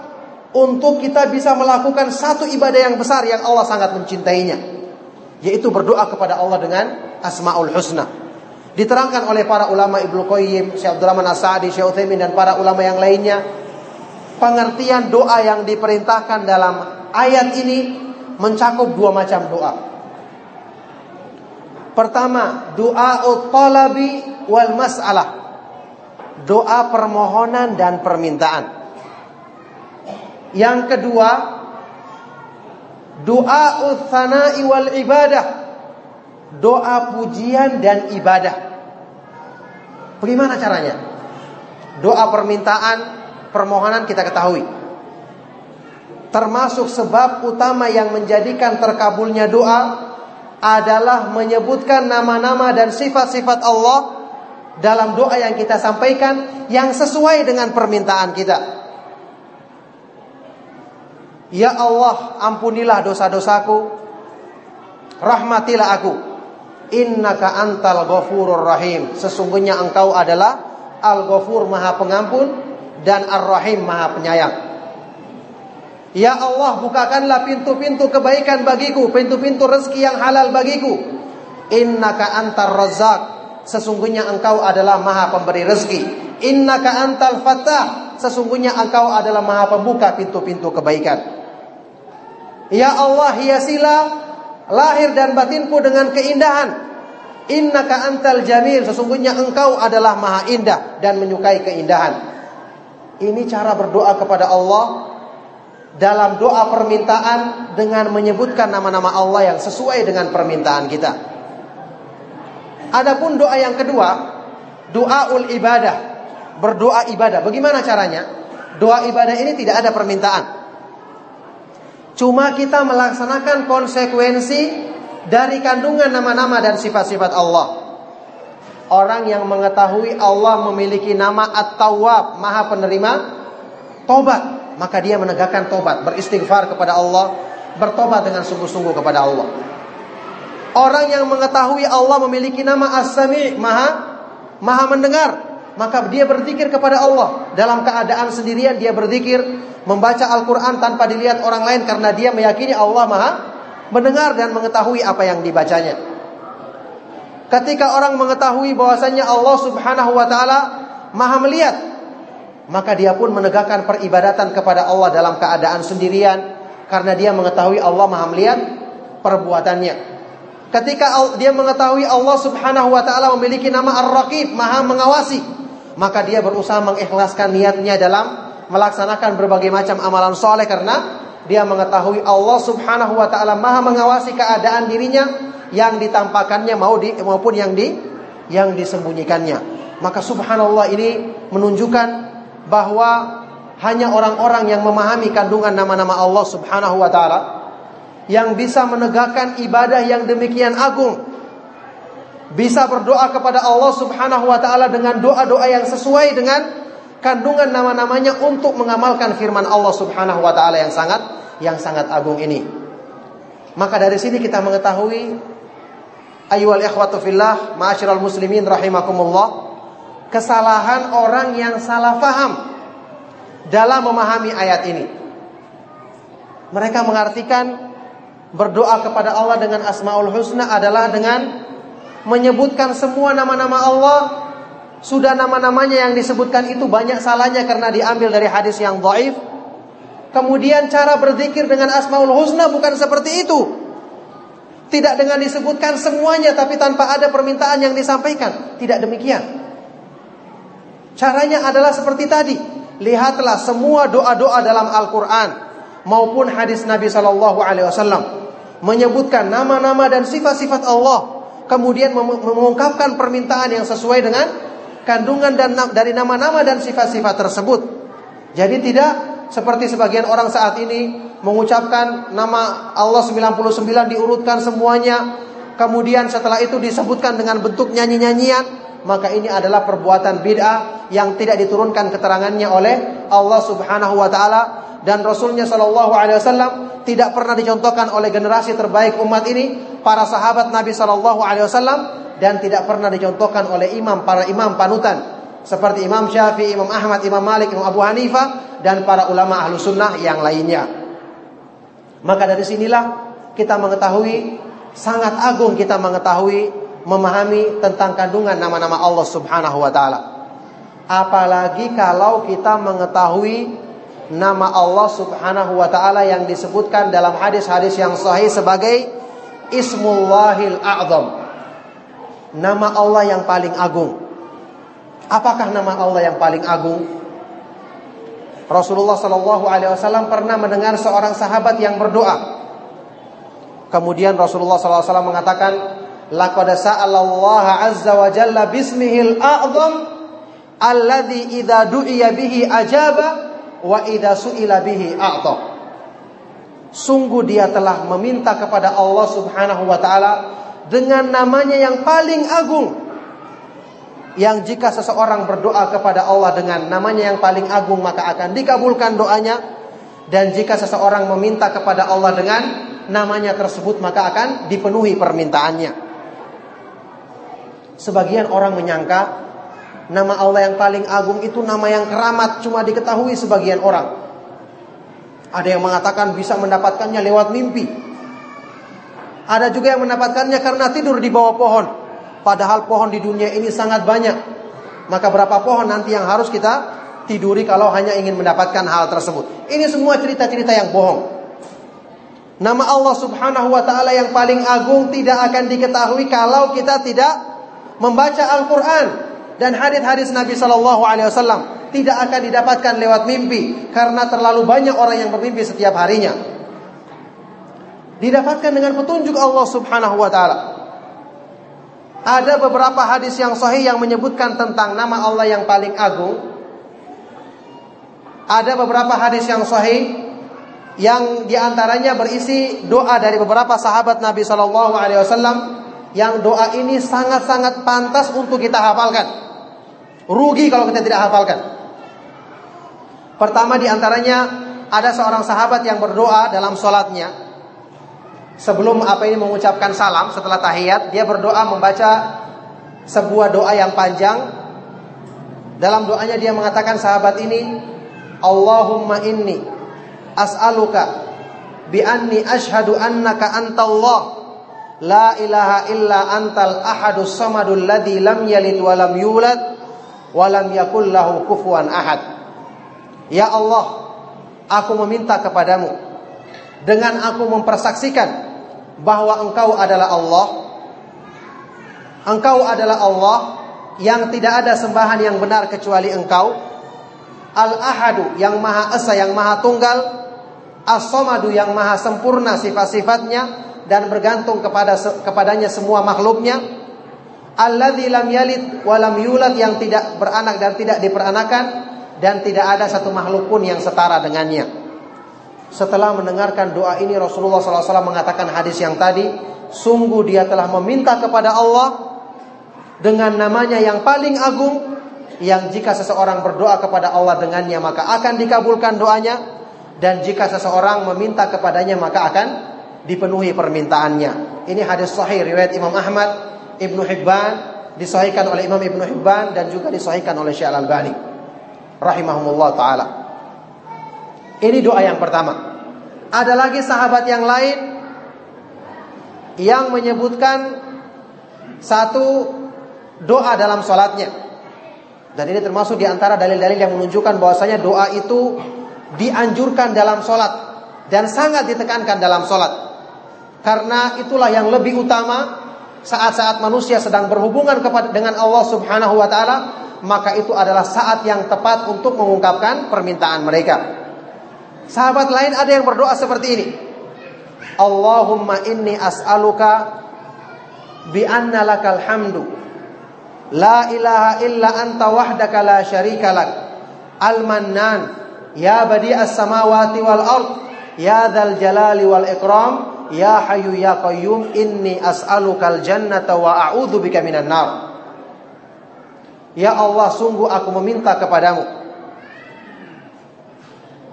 untuk kita bisa melakukan satu ibadah yang besar yang Allah sangat mencintainya. Yaitu berdoa kepada Allah dengan Asmaul Husna. Diterangkan oleh para ulama Ibnu Qayyim, Syekh Abdurrahman As-Sa'di, Syekh Utsaimin dan para ulama yang lainnya. Pengertian doa yang diperintahkan dalam ayat ini mencakup dua macam doa. Pertama doa talabi wal mas'alah. Doa permohonan dan permintaan. Yang kedua, doa utsana'i wal ibadah. doa pujian dan ibadah. Bagaimana caranya? Doa permintaan, permohonan kita ketahui. Termasuk sebab utama yang menjadikan terkabulnya doa adalah menyebutkan nama-nama dan sifat-sifat Allah dalam doa yang kita sampaikan yang sesuai dengan permintaan kita. Ya Allah, ampunilah dosa-dosaku. Rahmatilah aku. Innaka antal ghafurur rahim. Sesungguhnya engkau adalah Al-Ghafur Maha Pengampun dan Ar-Rahim Maha Penyayang. Ya Allah, bukakanlah pintu-pintu kebaikan bagiku, pintu-pintu rezeki yang halal bagiku. Innaka antar razzaq. Sesungguhnya engkau adalah Maha Pemberi rezeki. Innaka antal fattah. Sesungguhnya engkau adalah Maha Pembuka pintu-pintu kebaikan. Ya Allah hiasilah lahir dan batinku dengan keindahan. Innaka antal jamil. Sesungguhnya engkau adalah maha indah dan menyukai keindahan. Ini cara berdoa kepada Allah dalam doa permintaan dengan menyebutkan nama-nama Allah yang sesuai dengan permintaan kita. Adapun doa yang kedua, doaul ibadah, berdoa ibadah. Bagaimana caranya? Doa ibadah ini tidak ada permintaan. Cuma kita melaksanakan konsekuensi dari kandungan nama-nama dan sifat-sifat Allah. Orang yang mengetahui Allah memiliki nama At-Tawwab, Maha penerima tobat, maka dia menegakkan tobat, beristighfar kepada Allah, bertobat dengan sungguh-sungguh kepada Allah. Orang yang mengetahui Allah memiliki nama As-Sami', Maha Maha mendengar, maka dia berzikir kepada Allah dalam keadaan sendirian dia berzikir membaca Al-Quran tanpa dilihat orang lain karena dia meyakini Allah maha mendengar dan mengetahui apa yang dibacanya. Ketika orang mengetahui bahwasanya Allah Subhanahu wa taala maha melihat, maka dia pun menegakkan peribadatan kepada Allah dalam keadaan sendirian karena dia mengetahui Allah maha melihat perbuatannya. Ketika dia mengetahui Allah Subhanahu wa taala memiliki nama Ar-Raqib, Maha mengawasi, maka dia berusaha mengikhlaskan niatnya dalam melaksanakan berbagai macam amalan soleh karena dia mengetahui Allah Subhanahu wa taala Maha mengawasi keadaan dirinya yang ditampakkannya mau di, maupun yang di yang disembunyikannya. Maka subhanallah ini menunjukkan bahwa hanya orang-orang yang memahami kandungan nama-nama Allah Subhanahu wa taala yang bisa menegakkan ibadah yang demikian agung bisa berdoa kepada Allah Subhanahu wa taala dengan doa-doa yang sesuai dengan kandungan nama-namanya untuk mengamalkan firman Allah Subhanahu wa taala yang sangat yang sangat agung ini. Maka dari sini kita mengetahui ayyuhal ikhwatu fillah, ma'asyiral muslimin rahimakumullah, kesalahan orang yang salah faham dalam memahami ayat ini. Mereka mengartikan berdoa kepada Allah dengan Asmaul Husna adalah dengan menyebutkan semua nama-nama Allah sudah nama-namanya yang disebutkan itu banyak salahnya karena diambil dari hadis yang dhaif. Kemudian cara berzikir dengan Asmaul Husna bukan seperti itu. Tidak dengan disebutkan semuanya tapi tanpa ada permintaan yang disampaikan. Tidak demikian. Caranya adalah seperti tadi. Lihatlah semua doa-doa dalam Al-Quran maupun hadis Nabi Shallallahu Alaihi Wasallam menyebutkan nama-nama dan sifat-sifat Allah, kemudian mengungkapkan permintaan yang sesuai dengan kandungan dan dari nama-nama dan sifat-sifat tersebut. Jadi tidak seperti sebagian orang saat ini mengucapkan nama Allah 99 diurutkan semuanya, kemudian setelah itu disebutkan dengan bentuk nyanyi-nyanyian, maka ini adalah perbuatan bid'ah yang tidak diturunkan keterangannya oleh Allah Subhanahu wa taala. Dan Rasulnya Shallallahu Alaihi Wasallam tidak pernah dicontohkan oleh generasi terbaik umat ini para sahabat Nabi Shallallahu Alaihi Wasallam dan tidak pernah dicontohkan oleh imam para imam panutan seperti Imam Syafi'i, Imam Ahmad, Imam Malik, Imam Abu Hanifah dan para ulama ahlu sunnah yang lainnya. Maka dari sinilah kita mengetahui sangat agung kita mengetahui memahami tentang kandungan nama-nama Allah Subhanahu wa taala. Apalagi kalau kita mengetahui nama Allah Subhanahu wa taala yang disebutkan dalam hadis-hadis yang sahih sebagai Ismullahil A'zam nama Allah yang paling agung. Apakah nama Allah yang paling agung? Rasulullah Shallallahu Alaihi Wasallam pernah mendengar seorang sahabat yang berdoa. Kemudian Rasulullah SAW mengatakan, laqad sa'alallaha azza wa jalla bismihil a'zam alladhi idza du'iya bihi ajaba wa idza su'ila bihi a'ta. Sungguh dia telah meminta kepada Allah Subhanahu wa taala dengan namanya yang paling agung. Yang jika seseorang berdoa kepada Allah dengan namanya yang paling agung maka akan dikabulkan doanya dan jika seseorang meminta kepada Allah dengan namanya tersebut maka akan dipenuhi permintaannya. Sebagian orang menyangka nama Allah yang paling agung itu nama yang keramat cuma diketahui sebagian orang. Ada yang mengatakan bisa mendapatkannya lewat mimpi. Ada juga yang mendapatkannya karena tidur di bawah pohon. Padahal pohon di dunia ini sangat banyak. Maka berapa pohon nanti yang harus kita tiduri kalau hanya ingin mendapatkan hal tersebut. Ini semua cerita-cerita yang bohong. Nama Allah Subhanahu wa taala yang paling agung tidak akan diketahui kalau kita tidak membaca Al-Quran dan hadis-hadis Nabi Shallallahu Alaihi Wasallam tidak akan didapatkan lewat mimpi karena terlalu banyak orang yang bermimpi setiap harinya. Didapatkan dengan petunjuk Allah Subhanahu Wa Taala. Ada beberapa hadis yang sahih yang menyebutkan tentang nama Allah yang paling agung. Ada beberapa hadis yang sahih yang di antaranya berisi doa dari beberapa sahabat Nabi Shallallahu Alaihi Wasallam yang doa ini sangat-sangat pantas untuk kita hafalkan. Rugi kalau kita tidak hafalkan. Pertama di antaranya ada seorang sahabat yang berdoa dalam sholatnya. Sebelum apa ini mengucapkan salam setelah tahiyat, dia berdoa membaca sebuah doa yang panjang. Dalam doanya dia mengatakan sahabat ini, Allahumma inni as'aluka bi anni ashhadu annaka antallah La ilaha illa antal ahadus samadul ladzi lam yalid wa yulad wa lam yakul lahu kufuwan ahad. Ya Allah, aku meminta kepadamu dengan aku mempersaksikan bahwa Engkau adalah Allah. Engkau adalah Allah yang tidak ada sembahan yang benar kecuali Engkau. Al-Ahadu yang Maha Esa yang Maha Tunggal, As-Samadu yang Maha sempurna sifat-sifatnya, dan bergantung kepada kepadanya semua makhluknya alladzi lam yalid wa lam yang tidak beranak dan tidak diperanakan dan tidak ada satu makhluk pun yang setara dengannya setelah mendengarkan doa ini Rasulullah SAW mengatakan hadis yang tadi sungguh dia telah meminta kepada Allah dengan namanya yang paling agung yang jika seseorang berdoa kepada Allah dengannya maka akan dikabulkan doanya dan jika seseorang meminta kepadanya maka akan dipenuhi permintaannya. Ini hadis sahih riwayat Imam Ahmad, Ibnu Hibban, disahihkan oleh Imam Ibnu Hibban dan juga disahihkan oleh Syekh Al-Albani rahimahumullah taala. Ini doa yang pertama. Ada lagi sahabat yang lain yang menyebutkan satu doa dalam sholatnya. Dan ini termasuk di antara dalil-dalil yang menunjukkan bahwasanya doa itu dianjurkan dalam sholat dan sangat ditekankan dalam sholat. Karena itulah yang lebih utama saat-saat manusia sedang berhubungan kepada dengan Allah Subhanahu wa taala, maka itu adalah saat yang tepat untuk mengungkapkan permintaan mereka. Sahabat lain ada yang berdoa seperti ini. Allahumma inni as'aluka bi anna lakal hamdu. La ilaha illa anta wahdaka la syarika lak. Al-mannan. Ya badi'as samawati wal ard. Ya dzal jalali wal ikram Ya Hayyu Ya Qayyum inni as'alukal jannata wa a'udzubika minan nar. Ya Allah, sungguh aku meminta kepadamu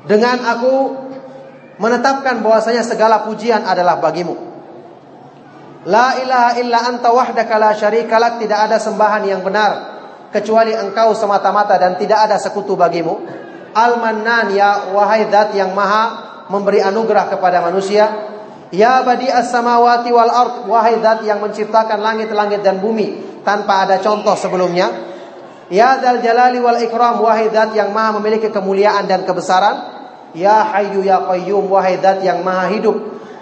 dengan aku menetapkan bahwasanya segala pujian adalah bagimu. La ilaha illa anta wahdaka la syarikalak tidak ada sembahan yang benar kecuali engkau semata-mata dan tidak ada sekutu bagimu. Al-Mannan ya wahai zat yang maha memberi anugerah kepada manusia Ya badi as-samawati wal ard wahai zat yang menciptakan langit-langit dan bumi tanpa ada contoh sebelumnya. Ya dal jalali wal ikram wahai zat yang maha memiliki kemuliaan dan kebesaran. Ya hayyu ya qayyum wahai zat yang maha hidup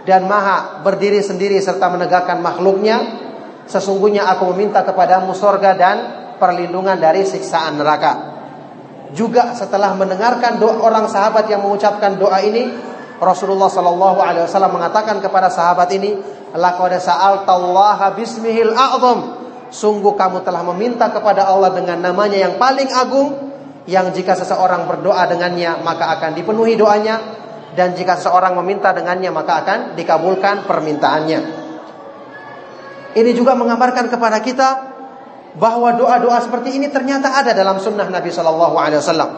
dan maha berdiri sendiri serta menegakkan makhluknya. Sesungguhnya aku meminta kepadamu sorga dan perlindungan dari siksaan neraka. Juga setelah mendengarkan doa orang sahabat yang mengucapkan doa ini, Rasulullah Shallallahu Alaihi Wasallam mengatakan kepada sahabat ini, laqad sa'altallaha bismihil a'zam. Sungguh kamu telah meminta kepada Allah dengan namanya yang paling agung yang jika seseorang berdoa dengannya maka akan dipenuhi doanya dan jika seseorang meminta dengannya maka akan dikabulkan permintaannya. Ini juga menggambarkan kepada kita bahwa doa-doa seperti ini ternyata ada dalam sunnah Nabi Shallallahu Alaihi Wasallam.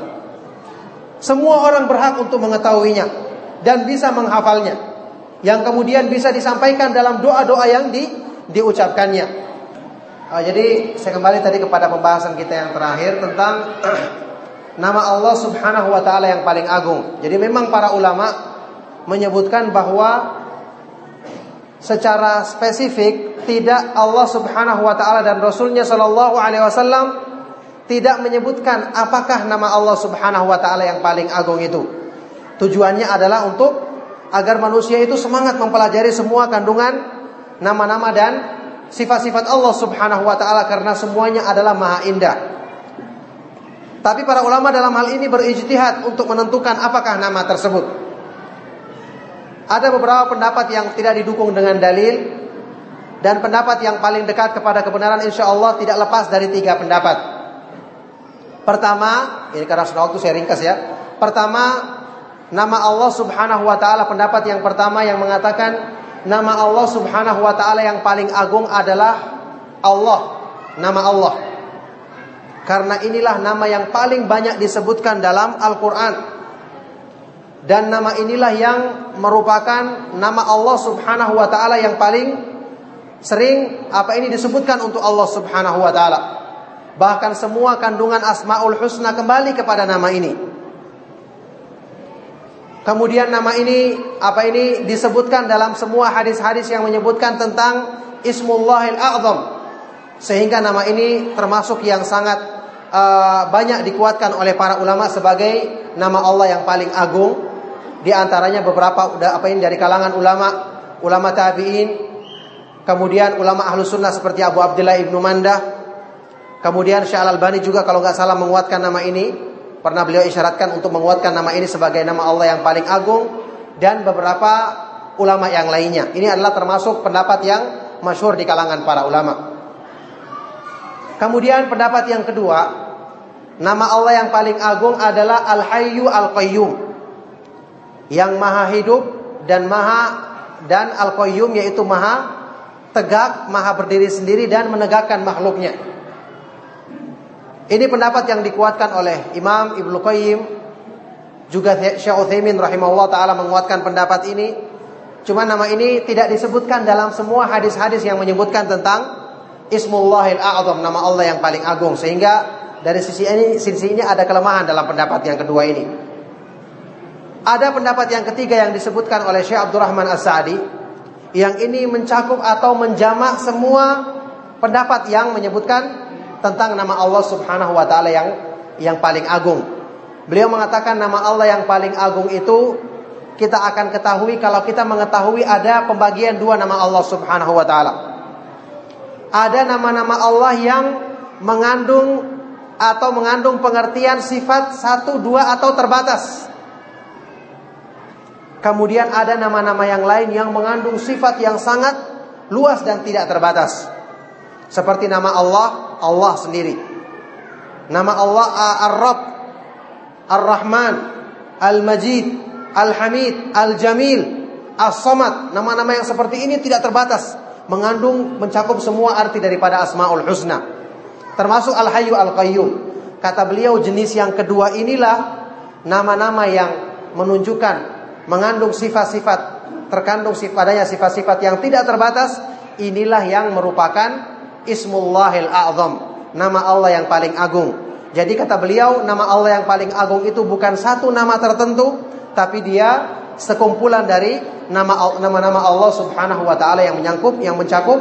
Semua orang berhak untuk mengetahuinya dan bisa menghafalnya yang kemudian bisa disampaikan dalam doa-doa yang di, diucapkannya. Uh, jadi saya kembali tadi kepada pembahasan kita yang terakhir tentang nama Allah Subhanahu wa taala yang paling agung. Jadi memang para ulama menyebutkan bahwa secara spesifik tidak Allah Subhanahu wa taala dan Rasulnya Shallallahu alaihi wasallam tidak menyebutkan apakah nama Allah Subhanahu wa taala yang paling agung itu. Tujuannya adalah untuk agar manusia itu semangat mempelajari semua kandungan nama-nama dan sifat-sifat Allah Subhanahu wa taala karena semuanya adalah maha indah. Tapi para ulama dalam hal ini berijtihad untuk menentukan apakah nama tersebut. Ada beberapa pendapat yang tidak didukung dengan dalil dan pendapat yang paling dekat kepada kebenaran insya Allah tidak lepas dari tiga pendapat. Pertama, ini karena sudah waktu saya ringkas ya. Pertama, Nama Allah Subhanahu wa taala pendapat yang pertama yang mengatakan nama Allah Subhanahu wa taala yang paling agung adalah Allah, nama Allah. Karena inilah nama yang paling banyak disebutkan dalam Al-Qur'an. Dan nama inilah yang merupakan nama Allah Subhanahu wa taala yang paling sering apa ini disebutkan untuk Allah Subhanahu wa taala. Bahkan semua kandungan Asmaul Husna kembali kepada nama ini. Kemudian nama ini apa ini disebutkan dalam semua hadis-hadis yang menyebutkan tentang Ismullahil A'zam. Sehingga nama ini termasuk yang sangat uh, banyak dikuatkan oleh para ulama sebagai nama Allah yang paling agung. Di antaranya beberapa udah apa ini dari kalangan ulama, ulama tabi'in, kemudian ulama ahlu sunnah seperti Abu Abdullah ibnu Mandah, kemudian Syekh Al Albani juga kalau nggak salah menguatkan nama ini. Pernah beliau isyaratkan untuk menguatkan nama ini sebagai nama Allah yang paling agung dan beberapa ulama yang lainnya. Ini adalah termasuk pendapat yang masyhur di kalangan para ulama. Kemudian pendapat yang kedua, nama Allah yang paling agung adalah Al-Hayyu Al-Qayyum. Yang maha hidup dan maha dan Al-Qayyum yaitu maha tegak, maha berdiri sendiri dan menegakkan makhluknya. Ini pendapat yang dikuatkan oleh Imam Ibnu Qayyim juga Syekh Utsaimin rahimahullah taala menguatkan pendapat ini. Cuma nama ini tidak disebutkan dalam semua hadis-hadis yang menyebutkan tentang Ismullahil A'zam, nama Allah yang paling agung sehingga dari sisi ini sisi ini ada kelemahan dalam pendapat yang kedua ini. Ada pendapat yang ketiga yang disebutkan oleh Syekh Abdurrahman As-Sa'di yang ini mencakup atau menjamak semua pendapat yang menyebutkan tentang nama Allah Subhanahu wa taala yang yang paling agung. Beliau mengatakan nama Allah yang paling agung itu kita akan ketahui kalau kita mengetahui ada pembagian dua nama Allah Subhanahu wa taala. Ada nama-nama Allah yang mengandung atau mengandung pengertian sifat satu, dua atau terbatas. Kemudian ada nama-nama yang lain yang mengandung sifat yang sangat luas dan tidak terbatas. Seperti nama Allah Allah sendiri. Nama Allah Ar-Rabb, Ar-Rahman, Al-Majid, Al-Hamid, Al-Jamil, As-Samad. Nama-nama yang seperti ini tidak terbatas, mengandung mencakup semua arti daripada Asmaul Husna. Termasuk Al-Hayyu Al-Qayyum. Kata beliau jenis yang kedua inilah nama-nama yang menunjukkan mengandung sifat-sifat terkandung padanya sifat-sifat yang tidak terbatas inilah yang merupakan Ismullahil A'zam, nama Allah yang paling agung. Jadi kata beliau, nama Allah yang paling agung itu bukan satu nama tertentu, tapi dia sekumpulan dari nama nama-nama Allah Subhanahu wa taala yang menyangkup yang mencakup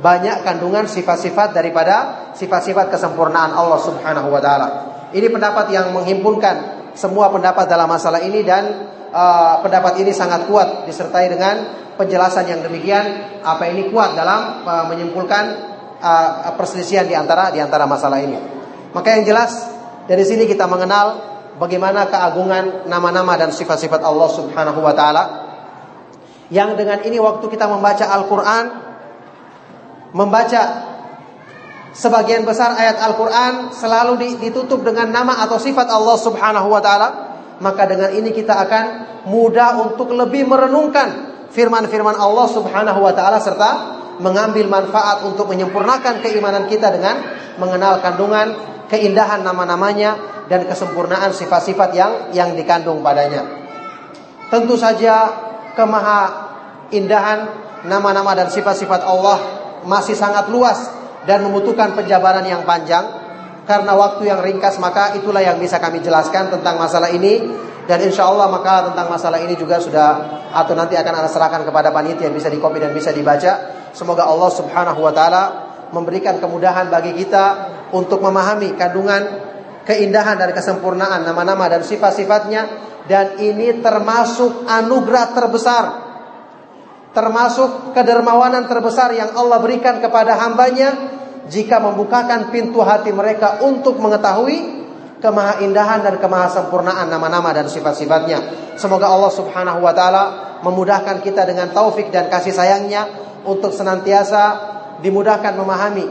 banyak kandungan sifat-sifat daripada sifat-sifat kesempurnaan Allah Subhanahu wa taala. Ini pendapat yang menghimpunkan semua pendapat dalam masalah ini dan uh, pendapat ini sangat kuat disertai dengan penjelasan yang demikian apa ini kuat dalam uh, menyimpulkan uh, perselisihan di antara di antara masalah ini. Maka yang jelas dari sini kita mengenal bagaimana keagungan nama-nama dan sifat-sifat Allah Subhanahu wa taala. yang dengan ini waktu kita membaca Al-Quran, membaca sebagian besar ayat Al-Quran selalu ditutup dengan nama atau sifat Allah Subhanahu wa Ta'ala, maka dengan ini kita akan mudah untuk lebih merenungkan firman-firman Allah Subhanahu wa Ta'ala serta mengambil manfaat untuk menyempurnakan keimanan kita dengan mengenal kandungan keindahan nama-namanya dan kesempurnaan sifat-sifat yang yang dikandung padanya. Tentu saja kemaha indahan nama-nama dan sifat-sifat Allah masih sangat luas dan membutuhkan penjabaran yang panjang karena waktu yang ringkas maka itulah yang bisa kami jelaskan tentang masalah ini. Dan insya Allah maka tentang masalah ini juga sudah atau nanti akan ada serahkan kepada panitia yang bisa dikopi dan bisa dibaca. Semoga Allah subhanahu wa ta'ala memberikan kemudahan bagi kita untuk memahami kandungan keindahan dan kesempurnaan nama-nama dan sifat-sifatnya. Dan ini termasuk anugerah terbesar termasuk kedermawanan terbesar yang Allah berikan kepada hambanya jika membukakan pintu hati mereka untuk mengetahui kemahaindahan dan kemahasempurnaan nama-nama dan sifat-sifatnya. Semoga Allah Subhanahu wa taala memudahkan kita dengan taufik dan kasih sayangnya untuk senantiasa dimudahkan memahami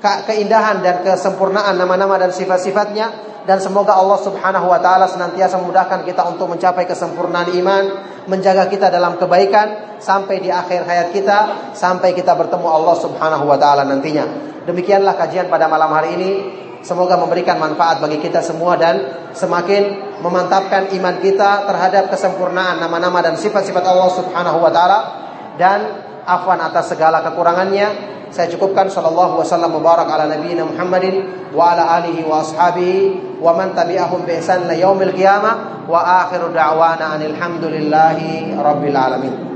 keindahan dan kesempurnaan nama-nama dan sifat-sifatnya dan semoga Allah Subhanahu wa taala senantiasa memudahkan kita untuk mencapai kesempurnaan iman, menjaga kita dalam kebaikan sampai di akhir hayat kita, sampai kita bertemu Allah Subhanahu wa taala nantinya. Demikianlah kajian pada malam hari ini. Semoga memberikan manfaat bagi kita semua dan semakin memantapkan iman kita terhadap kesempurnaan nama-nama dan sifat-sifat Allah Subhanahu wa taala dan afwan atas segala kekurangannya saya cukupkan sallallahu wasallam mubarak ala nabiyina Muhammadin wa ala alihi wa ashabihi ومن تبعهم بإحسان يوم القيامة وآخر دعوانا أن الحمد لله رب العالمين.